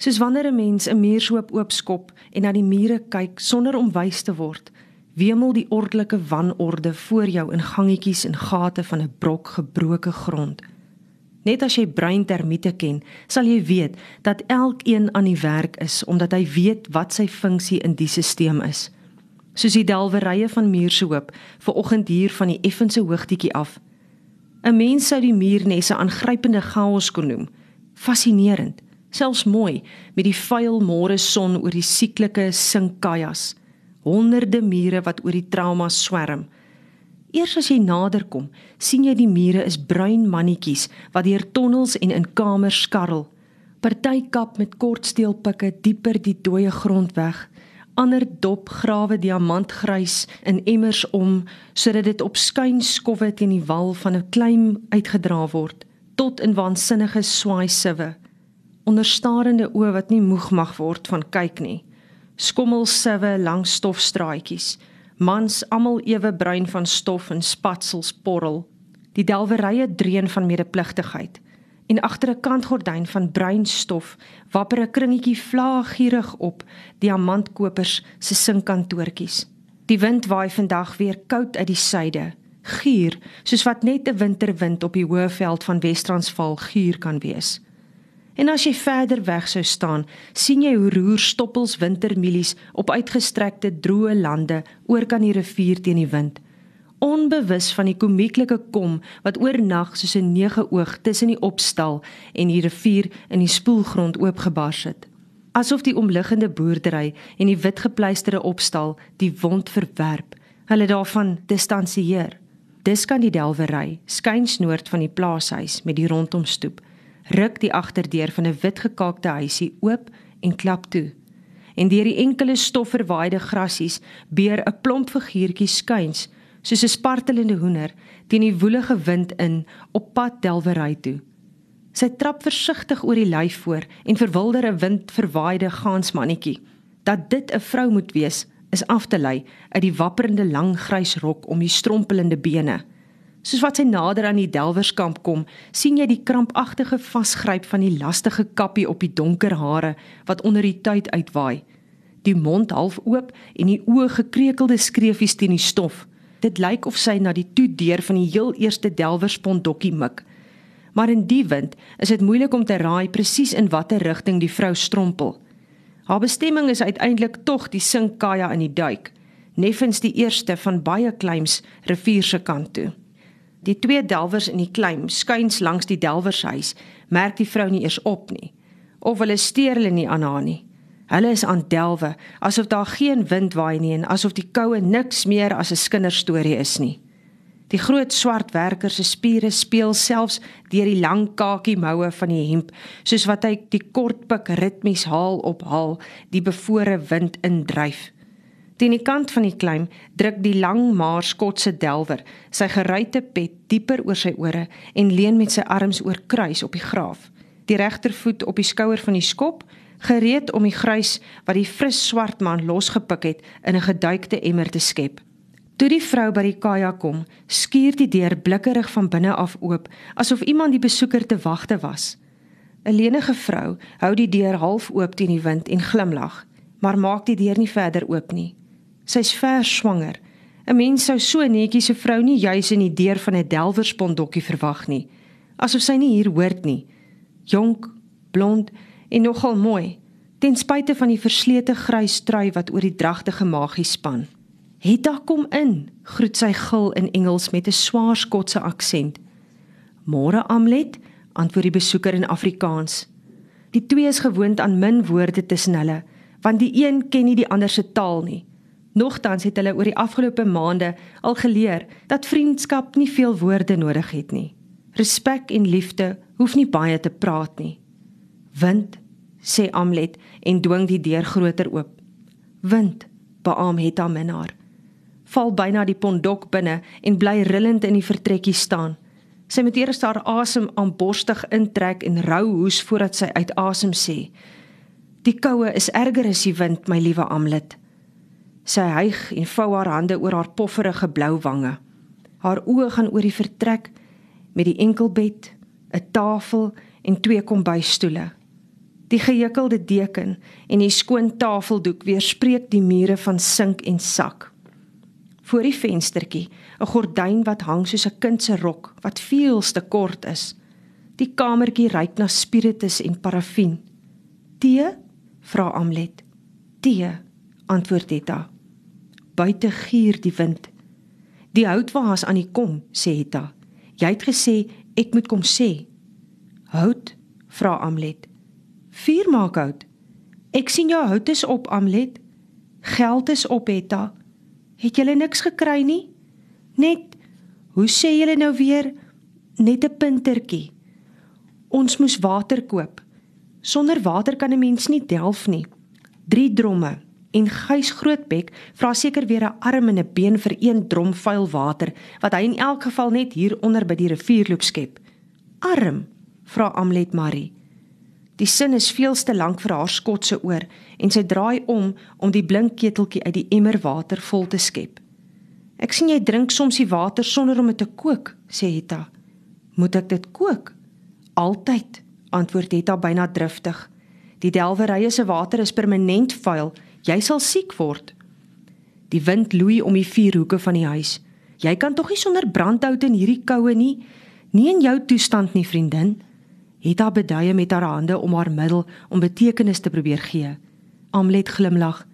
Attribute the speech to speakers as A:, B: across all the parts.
A: Soos wanneer 'n mens 'n muurshoop oopskop en na die mure kyk sonder om wys te word, wemel die ordelike wanorde voor jou in gangetjies en gate van 'n brok gebroke grond. Net as jy breintermiete ken, sal jy weet dat elkeen aan die werk is omdat hy weet wat sy funksie in die stelsel is. Soos die delwerye van muurshoop ver oggend hier van die effense hoogtetjie af. 'n Mens sou die muurnesse aangrypende chaos kon noem. Fascinerend selfs mooi met die vuil môre son oor die sieklike sinkajas honderde mure wat oor die trauma swerm. Eers as jy nader kom sien jy die mure is bruin mannetjies wat deur tonnels en in kamers skarrel. Party kap met kortsteelpikke dieper die dooie grond weg. Ander dop grawe diamantgrys in emmers om sodat dit op skuin skowwe teen die wal van 'n klein uitgedra word tot in waansinnige swaai siwe onderstarende oë wat nie moeg mag word van kyk nie. Skommelsiwe lang stofstraatjies. Mans almal ewe bruin van stof en spatsels porrel. Die delwerye dreun van medepligtigheid. En agter 'n kantgordyn van bruin stof wapper 'n kringetjie vlaaggierig op diamantkopers se sinkkantoortjies. Die wind waai vandag weer koud uit die suide. Gier, soos wat net 'n winterwind op die hoë veld van Wes-Transvaal gier kan wees. En as jy verder weg sou staan, sien jy hoe roer stoppels wintermielies op uitgestrekte droë lande oor kan die rivier teen die wind. Onbewus van die komieklike kom wat oornag soos 'n nege oog tussen die opstal en die rivier in die spoelgrond oopgebars het. Asof die omliggende boerdery en die witgepleisterde opstal die wond verwerp, hulle daarvan distansieer. Dis kan die delwery skuins noord van die plaashuis met die rondomstoep ruk die agterdeur van 'n witgekaakte huisie oop en klap toe. En deur die enkele stofverwaaide grasies beer 'n plomp figuurtjie skuins, soos 'n spartelende hoender teen die woelige wind in op pad delwery toe. Sy trap versigtig oor die lyf voor en verwilder 'n windverwaaide gansmannetjie. Dat dit 'n vrou moet wees, is af te lei uit die wapperende lang grys rok om die strompelende bene. Soos wat sy nader aan die delwerskamp kom, sien jy die krampagtige vasgryp van die lastige kappie op die donker hare wat onder die tyd uitwaai. Die mond half oop en die oë gekreukelde skreefies teen die stof. Dit lyk of sy na die toedeur van die heel eerste delwerspondokkie mik. Maar in die wind is dit moeilik om te raai presies in watter rigting die vrou strompel. Haar bestemming is uiteindelik tog die Sinkaya in die duik, neffens die eerste van baie kleims rivier se kant toe. Die twee delwers in die klein skuins langs die delwershuis merk die vrou nie eers op nie of hulle steur hulle nie aan haar nie. Hulle is aan delwe asof daar geen wind waai nie en asof die koue niks meer as 'n kinderstorie is nie. Die groot swart werker se spiere speel selfs deur die lang kakie moue van die hemp soos wat hy die kort pik ritmies haal op haal die bevore wind indryf. Teen die kant van die klim druk die lang maar skotse delwer sy geruite pet dieper oor sy ore en leun met sy arms oor kruis op die graaf. Die regtervoet op die skouer van die skop, gereed om die grys wat die fris swart man losgepik het in 'n geduikte emmer te skep. Toe die vrou by die kaja kom, skuur die deur blikkerig van binne af oop, asof iemand die besoeker te wagte was. 'n Lenige vrou hou die deur half oop teen die wind en glimlag, maar maak die deur nie verder oop nie. Sy's vers swanger. 'n Mens sou so netjies 'n vrou nie juis in die deur van 'n delwerspondokkie verwag nie, asof sy nie hier hoort nie. Jonk, blond en nogal mooi, ten spyte van die verslete grys trui wat oor die dragtige magie span. "Hetta kom in," groet sy gil in Engels met 'n swaar Skotse aksent. "Môre Amlet," antwoord die besoeker in Afrikaans. Die twee is gewoond aan min woorde tussen hulle, want die een ken nie die ander se taal nie. Nogtans het hulle oor die afgelope maande al geleer dat vriendskap nie veel woorde nodig het nie. Respek en liefde hoef nie baie te praat nie. Wind, sê Amlet en dwing die deur groter oop. Wind, beam het haar minnaar. Val byna die pondok binne en bly rillend in die vertrekkie staan. Sy moet eers haar asem aanborstig intrek en rou hoes voordat sy uit asem sê: "Die koue is erger as die wind, my liewe Amlet." Sy hyg en vou haar hande oor haar pofferige blou wange. Haar oë gaan oor die vertrek met die enkelbed, 'n tafel en twee kombuisstoele. Die gehekkelde deken en die skoon tafeldoek weerspreek die mure van sink en sak. Voor die venstertjie, 'n gordyn wat hang soos 'n kind se rok wat veels te kort is. Die kamertjie ruik na spiritus en parafin. "Tee?" vra Amlet. "Tee," antwoord Etta. Buite gier die wind. "Die hout was aan die kom," sê Etta. "Jy het gesê ek moet kom sê." "Hout?" vra Amlet. Vuur maak hout. Ek sien jou hout is op, Amlet. Geld is op, Etta. Het julle niks gekry nie? Net Hoe sê julle nou weer? Net 'n puntertjie. Ons moes water koop. Sonder water kan 'n mens nie delf nie. 3 dromme en Gys Grootbek vra seker weer 'n arm en 'n been vir een drom vuil water wat hy in elk geval net hier onder by die rivier loop skep. Arm, vra Amlet Marie. Die sin is veels te lank vir haar skotse oor en sy draai om om die blink keteltjie uit die emmer water vol te skep. Ek sien jy drink soms die water sonder om dit te kook, sê Hetta. Moet ek dit kook? Altyd, antwoord Hetta byna driftig. Die delwerye se water is permanent vuil. Jy sal siek word. Die wind loei om die vier hoeke van die huis. Jy kan tog nie sonder brandhout in hierdie koue nie. Nie in jou toestand nie, vriendin het haar beduie met haar hande om haar middel om betekenis te probeer gee. Amlet glimlag.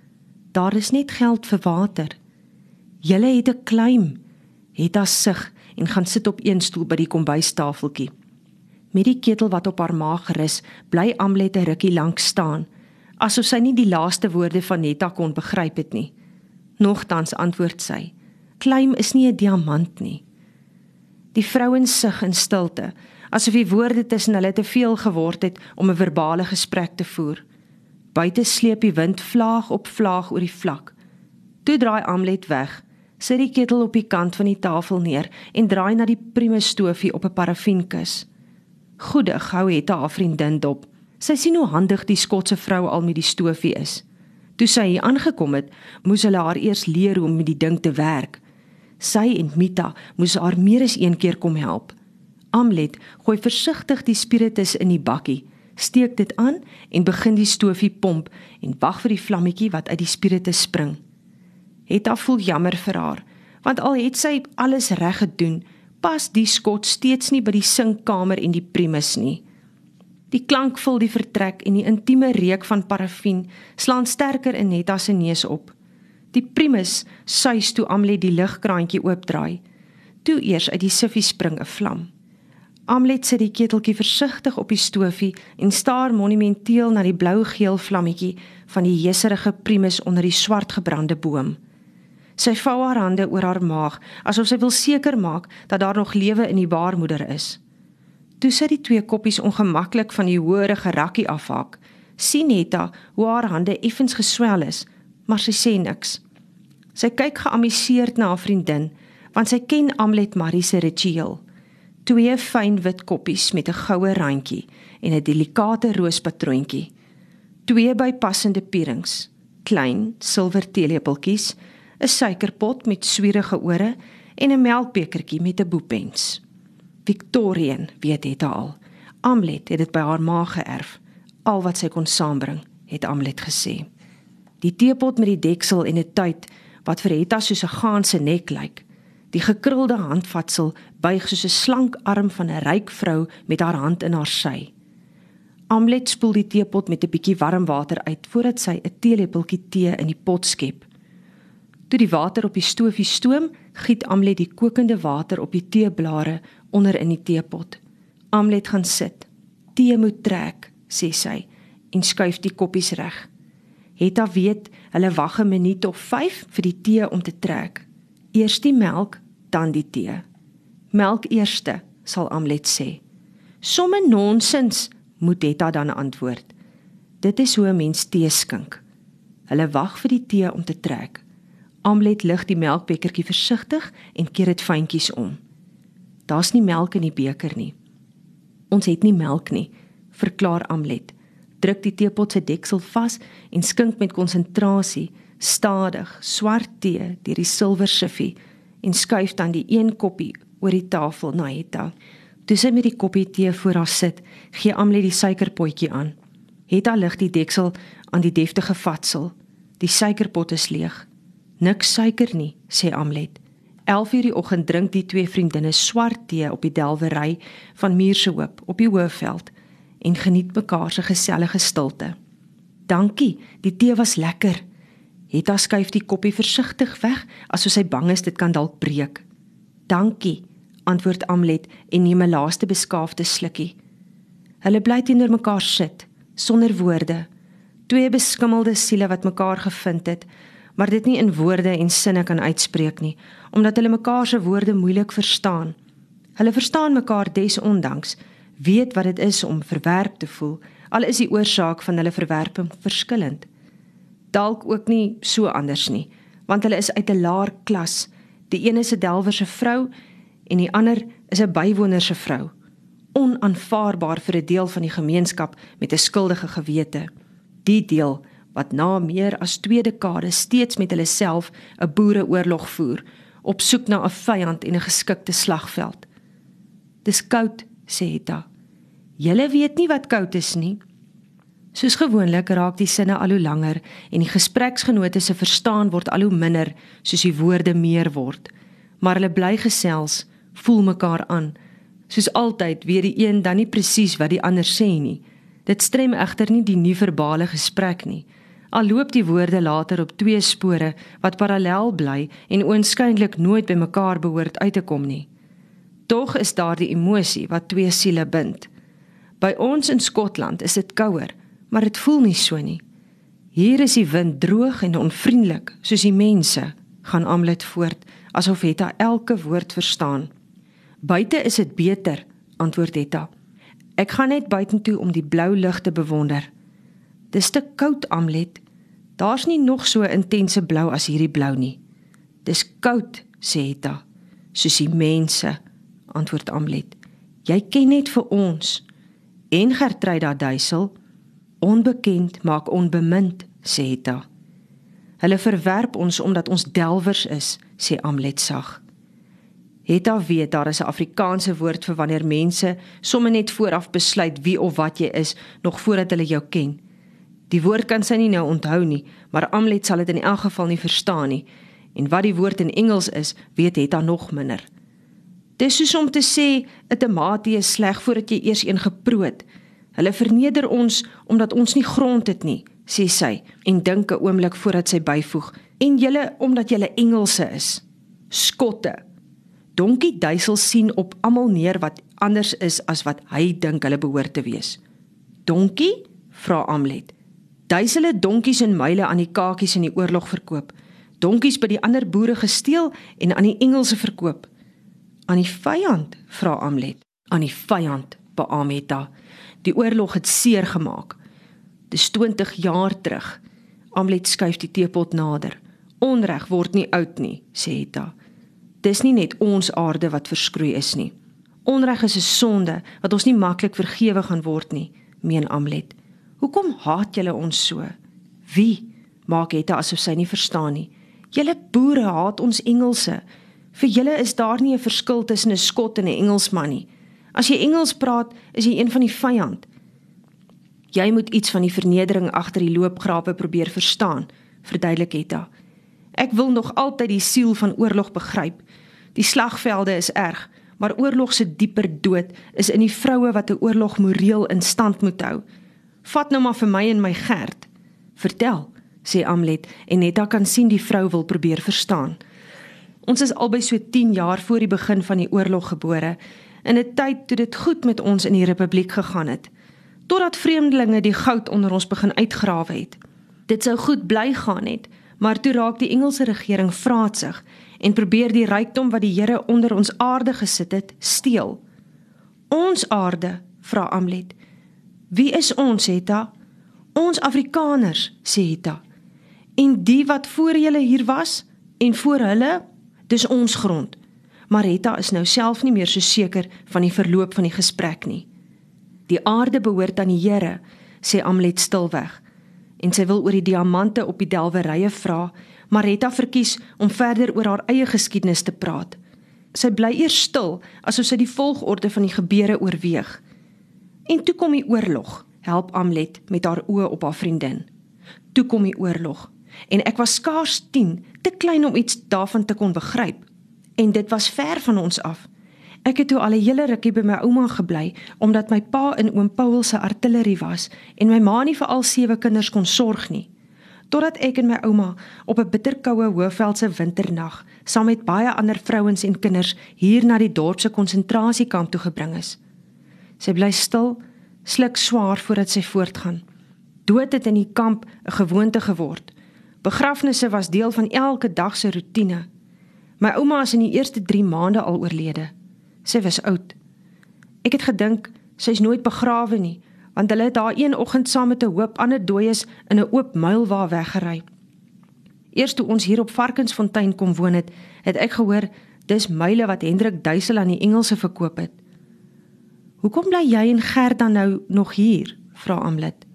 A: Daar is net geld vir water. Julle het 'n klaim. Het haar sug en gaan sit op een stoel by die kombuistafeltjie. Met die ketel wat op haar maag rus, bly Amlet 'n rukkie lank staan, asof sy nie die laaste woorde van Netta kon begryp het nie. Nogtans antwoord sy: "Klaim is nie 'n diamant nie." Die vrouens sug in stilte asof die woorde tussen hulle te veel geword het om 'n verbale gesprek te voer. Buite sleep die wind vlaag op vlaag oor die vlak. Toe draai Amlet weg, sit die ketel op die kant van die tafel neer en draai na die primus stofie op 'n parafienkus. Goedig hou het haar vriendin dop. Sy sien hoe handig die Skotse vrou al met die stofie is. Toe sy hier aangekom het, moes hulle haar eers leer hoe om met die ding te werk. Sy en Mita moes haar meer as een keer kom help. Amlet gooi versigtig die spiritus in die bakkie, steek dit aan en begin die stofie pomp en wag vir die vlammetjie wat uit die spiritus spring. Hetta voel jammer vir haar, want al het sy alles reg gedoen, pas die skot steeds nie by die sinkkamer en die primus nie. Die klank vul die vertrek en die intieme reuk van parafin slaan sterker in Netta se neus op. Die primus suis toe Amlet die ligkraantjie oopdraai. Toe eers uit die siffie spring 'n vlam. Amlet sit die keteltjie versigtig op die stofie en staar monumenteel na die blou-geel vlammetjie van die heserige primus onder die swart gebrande boom. Sy vou haar hande oor haar maag asof sy wil seker maak dat daar nog lewe in die baarmoeder is. Toe sy die twee koppies ongemaklik van die hoëre gerakkie afhaak, sien Netta hoe haar hande effens geswel is, maar sy sê niks. Sy kyk geamuseerd na haar vriendin, want sy ken Amlet Marie se ritueel twee fyn wit koppies met 'n goue randjie en 'n delikate roospatroontjie. Twee bypassende pierings, klein silwer teelepeltjies, 'n suikerpot met swierige ore en 'n melkbekertjie met 'n boepens. Victorian, weet dit al. Amlet het dit by haar ma geërf, al wat sy kon saambring, het Amlet gesê. Die teepot met die deksel en 'n tyd wat vir Hetta soos 'n gaan se nek lyk, Die gekrulde handvatsel buig soos 'n slank arm van 'n ryk vrou met haar hand in haar sy. Amlet spoel die teepot met 'n bietjie warm water uit voordat sy 'n teelepeltjie tee in die pot skep. Toe die water op die stofie stoom, giet Amlet die kokende water op die teeblare onder in die teepot. Amlet gaan sit. Tee moet trek, sê sy en skuif die koppies reg. Hetta weet, hulle wag 'n minuut of 5 vir die tee om te trek. Eers die melk, dan die tee. Melk eerste, sal Amlet sê. Somme nonsens, moet Etta dan antwoord. Dit is hoe 'n mens tee skink. Hulle wag vir die tee om te trek. Amlet lig die melkbekertjie versigtig en keer dit fyntjies om. Daar's nie melk in die beker nie. Ons het nie melk nie, verklaar Amlet. Druk die teepot se deksel vas en skink met konsentrasie, stadig, swart tee deur die silwer siffie en skuif dan die een koppie oor die tafel na Hetta. Toe sy met die koppie tee voor haar sit, gee Amlet die suikerpotjie aan. Hetta lig die deksel aan die deftige vatsel. Die suikerpot is leeg. Niks suiker nie, sê Amlet. 11:00 die oggend drink die twee vriendinne swart tee op die delwery van Muurse Hoop op die Hoëveld en geniet mekaar se gesellige stilte. Dankie, die tee was lekker. Hetta skuif die koppie versigtig weg asof sy bang is dit kan dalk breek. Dankie, antwoord Amlet en neem 'n laaste beskaafde slukkie. Hulle bly teenoor mekaar sit, sonder woorde. Twee beskimmelde siele wat mekaar gevind het, maar dit nie in woorde en sinne kan uitspreek nie, omdat hulle mekaar se woorde moeilik verstaan. Hulle verstaan mekaar desondanks, weet wat dit is om verwerp te voel, al is die oorsaak van hulle verwerping verskillend. Dalk ook nie so anders nie, want hulle is uit 'n laer klas. Die een is 'n delwer se vrou en die ander is 'n bywoner se vrou. Onaanvaarbaar vir 'n deel van die gemeenskap met 'n skuldige gewete. Die deel wat na meer as 2 dekades steeds met hulle self 'n boereoorlog voer op soek na 'n vyand en 'n geskikte slagveld. Dis koud, sê Hetta. Julle weet nie wat koud is nie. Soos gewoonlik raak die sinne al hoe langer en die gespreksgenote se verstaan word al hoe minder soos die woorde meer word. Maar hulle bly gesels, voel mekaar aan. Soos altyd weet die een dan nie presies wat die ander sê nie. Dit strem egter nie die nie-verbale gesprek nie. Al loop die woorde later op twee spore wat parallel bly en oënskynlik nooit by mekaar behoort uit te kom nie. Tog is daar die emosie wat twee siele bind. By ons in Skotland is dit kouer, maar dit voel nie so nie. Hier is die wind droog en onvriendelik, soos die mense, gaan Amlet voort, asof Hetta elke woord verstaan. Buite is dit beter, antwoord Hetta. Ek gaan net buitentoe om die blou lug te bewonder. Dis te koud, Amlet. Daar's nie nog so intense blou as hierdie blou nie. Dis koud, sê Hetta. Soos die mense, antwoord Amlet. Jy ken net vir ons. En Gertruida Duisel, onbekend maak onbemind, sê Hetta. Hulle verwerp ons omdat ons delwers is, sê Amlet sag. Hetta weet daar is 'n Afrikaanse woord vir wanneer mense sommer net vooraf besluit wie of wat jy is nog voordat hulle jou ken. Die woord kan sy nie nou onthou nie, maar Amlet sal dit in elk geval nie verstaan nie. En wat die woord in Engels is, weet Hetta nog minder. Dis soos om te sê 'n tamatie is sleg voordat jy eers een geproot. Hulle verneder ons omdat ons nie grond het nie, sê sy en dink 'n oomblik voordat sy byvoeg. En julle omdat julle Engelse is. Skotte. Donkie Duisel sien op almal neer wat anders is as wat hy dink hulle behoort te wees. Donkie? vra Amlet. Duisele donkies en myle aan die kakies in die oorlog verkoop. Donkies by die ander boere gesteel en aan die Engelse verkoop. Aan die vyand? vra Amlet. Aan die vyand, beameta. Die oorlog het seer gemaak. Dis 20 jaar terug. Amlet skuif die teepot nader. Onreg word nie oud nie, sê Hetta dis nie net ons aarde wat verskroei is nie. Onreg is 'n sonde wat ons nie maklik vergewe gaan word nie, meen Amlet. Hoekom haat julle ons so? Wie? Maak dit asof sy nie verstaan nie. Julle boere haat ons Engelse. Vir julle is daar nie 'n verskil tussen 'n Skot en 'n Engelsman nie. As jy Engels praat, is jy een van die vyand. Jy moet iets van die vernedering agter die loopgrawe probeer verstaan, verduidelik Etta. Ek wil nog altyd die siel van oorlog begryp. Die slagvelde is erg, maar oorlog se dieper dood is in die vroue wat 'n oorlog moreel in stand moet hou. Vat nou maar vir my en my Gert. Vertel, sê Amlet en Netta kan sien die vrou wil probeer verstaan. Ons is albei so 10 jaar voor die begin van die oorlog gebore in 'n tyd toe dit goed met ons in die republiek gegaan het totdat vreemdelinge die goud onder ons begin uitgrawe het. Dit sou goed bly gaan het, maar toe raak die Engelse regering vraatsig en probeer die rykdom wat die Here onder ons aarde gesit het, steel. Ons aarde, vra Amlet. Wie is ons, Hetta? Ons Afrikaners, sê Hetta. En die wat voor julle hier was en voor hulle, dis ons grond. Maar Hetta is nou self nie meer so seker van die verloop van die gesprek nie. Die aarde behoort aan die Here, sê Amlet stilweg en sy wil oor die diamante op die delwerye vra, maar Retta verkies om verder oor haar eie geskiedenis te praat. Sy bly eers stil asof sy die volgorde van die gebeure oorweeg. En toe kom die oorlog, help Amlet met haar oë op haar vriendin. Toe kom die oorlog en ek was skaars 10, te klein om iets daarvan te kon begryp. En dit was ver van ons af. Ek het toe al 'n hele rukkie by my ouma gebly omdat my pa in oom Paul se artillerie was en my ma nie vir al sewe kinders kon sorg nie. Totdat ek en my ouma op 'n bitterkoue Hoëveldse winternag saam met baie ander vrouens en kinders hier na die dorp se konsentrasiekamp toe gebring is. Sy bly stil, sluk swaar voordat sy voortgaan. Dood het in die kamp 'n gewoonte geword. Begrafnisse was deel van elke dag se rotine. My ouma is in die eerste 3 maande al oorlede. Sy was oud. Ek het gedink sy's nooit begrawe nie, want hulle het haar een oggend saam met 'n hoop ander dooies in 'n oop muilwa weggery. Eers toe ons hier op Varkensfontein kom woon het, het ek gehoor dis myle wat Hendrik Duisel aan die Engelse verkoop het. "Hoekom bly jy en Gert dan nou nog hier?" vra Amlet.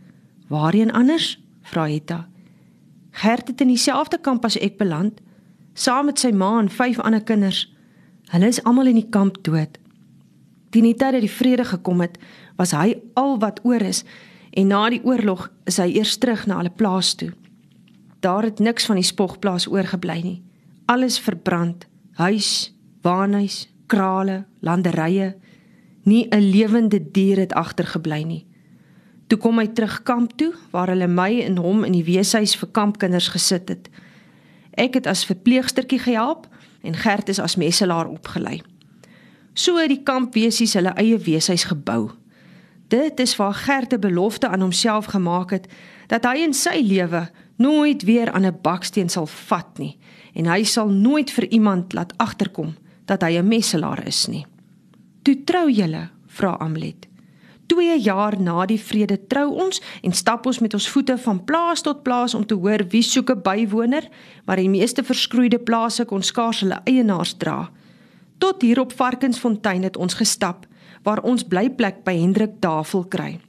A: "Waarheen anders?" vra Hetta. Gert het in dieselfde kamp as ek beland, saam met sy ma en vyf ander kinders. Hulle is almal in die kamp dood. Teen die tyd dat die vrede gekom het, was hy al wat oor is en na die oorlog is hy eers terug na hulle plaas toe. Daar het niks van die spogplaas oorgebly nie. Alles verbrand. Huis, waanhuis, krale, landerye. Nie 'n lewende dier het agtergebly nie. Toe kom hy terug kamp toe waar hulle my en hom in die weeshuis vir kampkinders gesit het. Ek het as verpleegstertjie gehelp en Gert is as messelaar opgelei. So het die kampwesies hulle eie weeshuis gebou. Dit is waar Gert 'n belofte aan homself gemaak het dat hy in sy lewe nooit weer aan 'n baksteen sal vat nie en hy sal nooit vir iemand laat agterkom dat hy 'n messelaar is nie. "Toe trou julle?" vra Amlet. 2 jaar na die vrede trou ons en stap ons met ons voete van plaas tot plaas om te hoor wie soek 'n bywoner, maar die meeste verskroeide plase kon skaars hulle eienaars dra. Tot hier op Varkensfontein het ons gestap waar ons blyplek by Hendrik Tafel kry.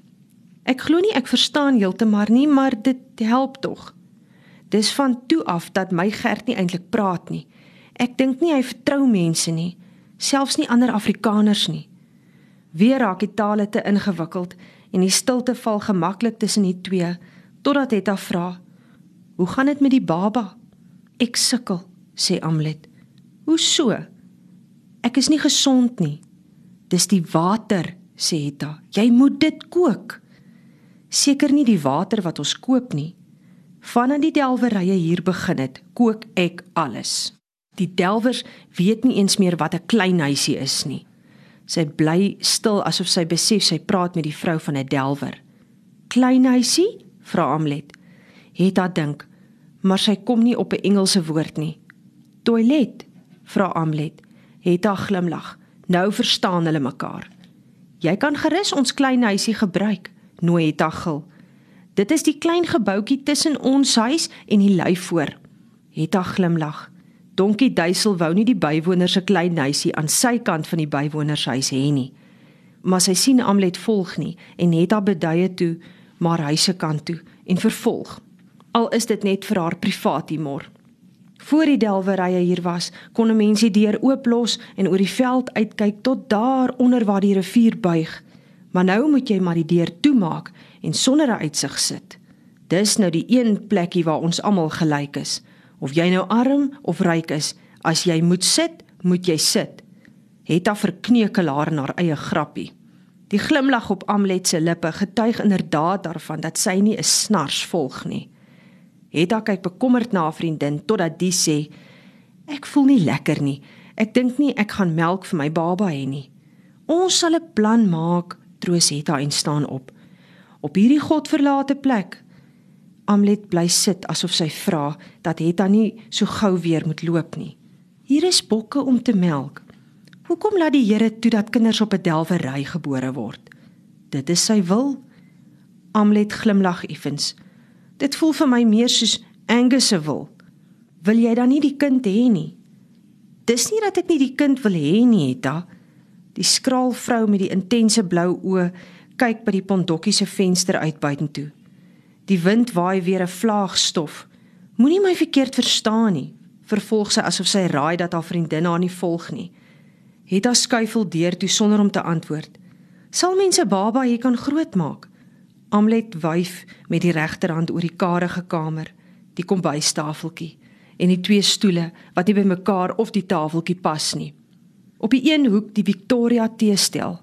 A: Ek glo nie ek verstaan heeltemal nie, maar dit help tog. Dis van toe af dat my Gert nie eintlik praat nie. Ek dink nie hy vertrou mense nie, selfs nie ander Afrikaners nie. Weer raak die tale te ingewikkeld en die stilte val gemaklik tussen die twee totdat Hetta vra: "Hoe gaan dit met die baba?" "Ek sukkel," sê Amlet. "Hoe so?" "Ek is nie gesond nie." "Dis die water," sê Hetta. "Jy moet dit kook." "Seker nie die water wat ons koop nie." Vanaf die delwerye hier begin het, kook ek alles. Die delwers weet nie eens meer wat 'n klein huisie is nie. Sy bly stil asof sy besef sy praat met die vrou van 'n delwer. "Klein huisie?" vra Amlet. Hetta dink, maar sy kom nie op 'n Engelse woord nie. "Toilet?" vra Amlet. Hetta glimlag. Nou verstaan hulle mekaar. "Jy kan gerus ons klein huisie gebruik," nooi Hetta gil. "Dit is die klein gebouetjie tussen ons huis en die lei voor." Hetta glimlag. Donkie Duisel wou nie die bywoners se klein huisie aan sy kant van die bywonershuis hê nie. Maar sy sien Amlet volg nie en het haar beduie toe maar huise kant toe en vervolg. Al is dit net vir haar privaat humor. Voor die delwerye hier was, kon 'n mens die deur ooplos en oor die veld uitkyk tot daar onder waar die rivier buig. Maar nou moet jy maar die deur toemaak en sonder 'n uitsig sit. Dis nou die een plekkie waar ons almal gelyk is. Of jy nou arm of ryk is, as jy moet sit, moet jy sit. Hetta verkneukelaar na haar eie grappie. Die glimlag op Amlet se lippe getuig inderdaad daarvan dat sy nie 'n snars volg nie. Hetta kyk bekommerd na haar vriendin totdat die sê: "Ek voel nie lekker nie. Ek dink nie ek gaan melk vir my baba hê nie. Ons sal 'n plan maak," troos Hetta en staan op. Op hierdie godverlate plek Amlet bly sit asof sy vra dat Hetta nie so gou weer moet loop nie. Hier is bokke om te melk. Hoekom laat die Here toe dat kinders op 'n delwery gebore word? Dit is sy wil. Amlet glimlag effens. Dit voel vir my meer soos Angus se wil. Wil jy dan nie die kind hê nie? Dis nie dat ek nie die kind wil hê nie, Hetta. Die skraal vrou met die intense blou oë kyk by die pondokkie se venster uit buitentoe. Die wind waai weer 'n vlaag stof. Moenie my verkeerd verstaan nie, vervolg sy asof sy raai dat haar vriendin haar nie volg nie. Het haar skuifel deur toe sonder om te antwoord. Sal mense baba hier kan grootmaak? Amlet wyf met die regterhand oor die karige kamer, die kombuistafeltjie en die twee stoele wat nie by mekaar of die tafeltjie pas nie. Op die een hoek die Victoria teestel.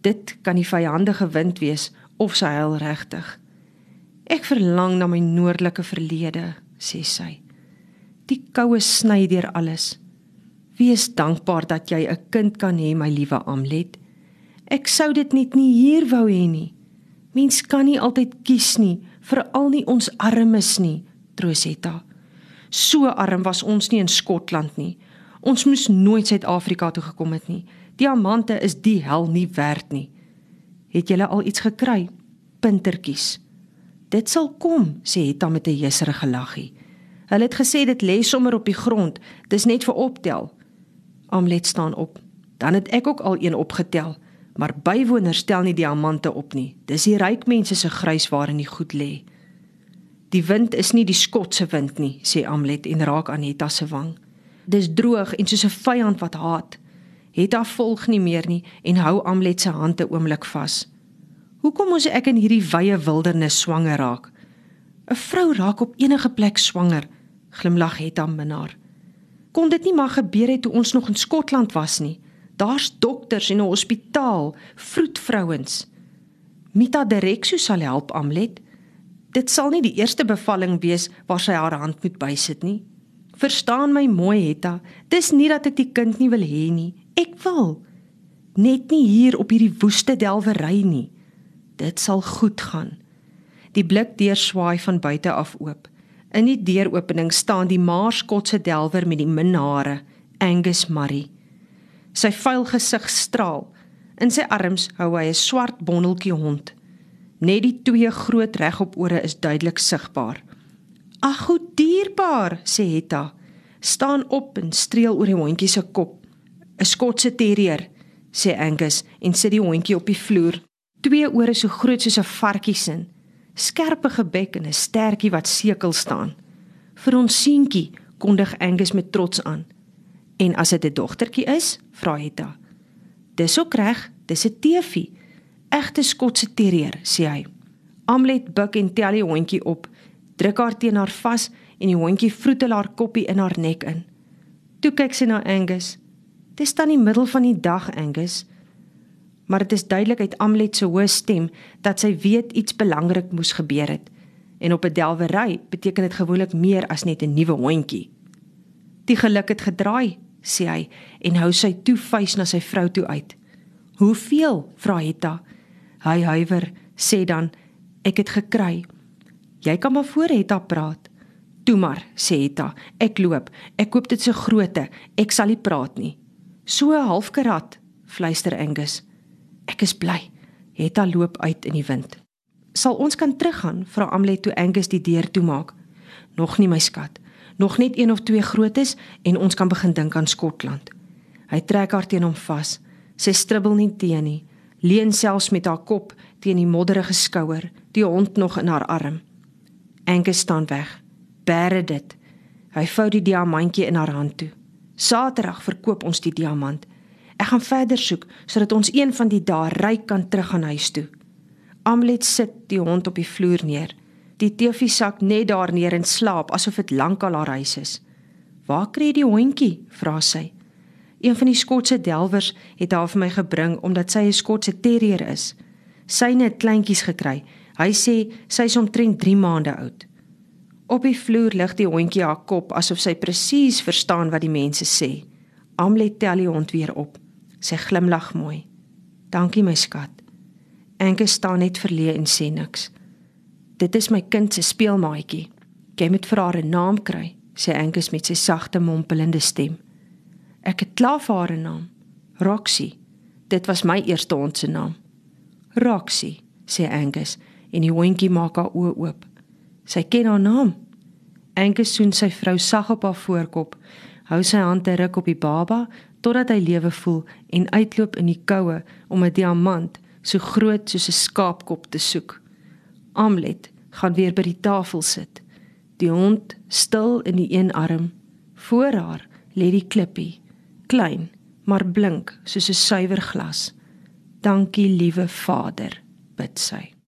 A: Dit kan die vyandige wind wees of sy huil regtig. Ek verlang na my noordelike verlede, sê sy. Die koue sny deur alles. Wees dankbaar dat jy 'n kind kan hê, my liewe Amlet. Ek sou dit net nie hier wou hê nie. Mens kan nie altyd kies nie, veral nie ons armes nie, Trosetta. So arm was ons nie in Skotland nie. Ons moes nooit Suid-Afrika toe gekom het nie. Diamante is die hel nie werd nie. Het julle al iets gekry? Pintertjies. Dit sal kom, sê Hetta met 'n jesserige laggie. Hulle het gesê dit lê sommer op die grond. Dis net vir optel. Amlet staan op. Dan het ek ook al een opgetel, maar bywoners stel nie diamante op nie. Dis die ryk mense se grys waarin die goed lê. Die wind is nie die skotse wind nie, sê Amlet en raak aan Hetta se wang. Dis droog en soos 'n vyand wat haat. Hetta volg nie meer nie en hou Amlet se hande oomlik vas. Hoekom moes ek in hierdie wye wildernis swanger raak? 'n Vrou raak op enige plek swanger, glimlag Hetta minnaar. Kon dit nie maar gebeur het toe ons nog in Skotland was nie? Daar's dokters en 'n hospitaal, vroedvrouens. Mita Derexo sal help Amlet. Dit sal nie die eerste bevalling wees waar sy haar hand moet bysit nie. Verstaan my mooi Hetta, dis nie dat ek die kind nie wil hê nie. Ek wil. Net nie hier op hierdie woeste delwery nie. Dit sal goed gaan. Die blik deur swaai van buite af oop. In die deuropening staan die maarskotse delwer met die min hare, Angus Murray. Sy vuil gesig straal. In sy arms hou hy 'n swart bondeltjie hond. Net die twee groot regop ore is duidelik sigbaar. "Ag, hoe dierbaar," sê Hetta. "Staan op en streel oor die hondjie se kop." "’n Skotse terrier," sê Angus en sit die hondjie op die vloer. Twee ore so groot soos 'n varkie se, skerpe gebek en 'n stertjie wat sekel staan. "Vir ons seentjie," kondig Angus met trots aan. "En as dit 'n dogtertjie is?" vra Hetta. "Dis ook reg, dis 'n teefie." Egte Skotse terrier, sê hy. Amlet buig en tel die hondjie op, druk haar teen haar vas en die hondjie vroetel haar koppie in haar nek in. Toe kyk sy na Angus. Dis dan die middel van die dag, Angus. Maar dit is duidelik uit Amlet se hoë stem dat sy weet iets belangrik moes gebeur het. En op 'n delwery beteken dit gewoonlik meer as net 'n nuwe hondjie. Die geluk het gedraai, sê hy en hou sy toe vuis na sy vrou toe uit. "Hoeveel?" vra Hetta. Hy huiwer, sê dan, "Ek het gekry." "Jy kan maar voor Hetta praat." "Toe maar," sê Hetta. "Ek loop. Ek koop dit so groote. Ek sal nie praat nie." "So 'n halfkarat," fluister Angus. "Ek is bly." Hetta loop uit in die wind. "Sal ons kan teruggaan?" vra Amlet toe Angus die deur toemaak. "Nog nie, my skat. Nog net een of twee grootes en ons kan begin dink aan Skotland." Hy trek haar teen hom vas. Sy stribbel nie teen nie leun selfs met haar kop teen die modderige skouer, die hond nog in haar arm. Angus staan weg. Bære dit. Hy vou die diamantjie in haar hand toe. Saterdag verkoop ons die diamant. Ek gaan verder soek sodat ons een van die dae ryk kan terug aan huis toe. Amlet sit die hond op die vloer neer. Die TV sak net daar neer en slaap asof dit lankal haar huis is. "Waar kry jy die hondjie?" vra sy. Een van die Skotse delwers het haar vir my gebring omdat sy 'n Skotse terrier is. Syne het kleintjies gekry. Hy sê sy is omtrent 3 maande oud. Op die vloer lig die hondjie haar kop asof sy presies verstaan wat die mense sê. Amlet tel die hond weer op. Sy glimlag mooi. "Dankie my skat." Enke staan net verleë en sê niks. "Dit is my kind se speelmaatjie. Jy moet vir haar 'n naam kry," sê Angus met sy sagte mompelende stem. Ek het klaar vir haar 'n naam. Roxy. Dit was my eerste hond se naam. Roxy, sê Angus en die hondjie maak haar oë oop. Sy ken haar naam. Angus soen sy vrou sag op haar voorkop, hou sy hand te ruk op die baba totdat hy lewe voel en uitloop in die koue om 'n diamant so groot soos 'n skaapkop te soek. Amlet gaan weer by die tafel sit. Die hond stil in die een arm voor haar lê die klippie klein, maar blink soos 'n suiwer glas. Dankie liewe Vader, bid sy.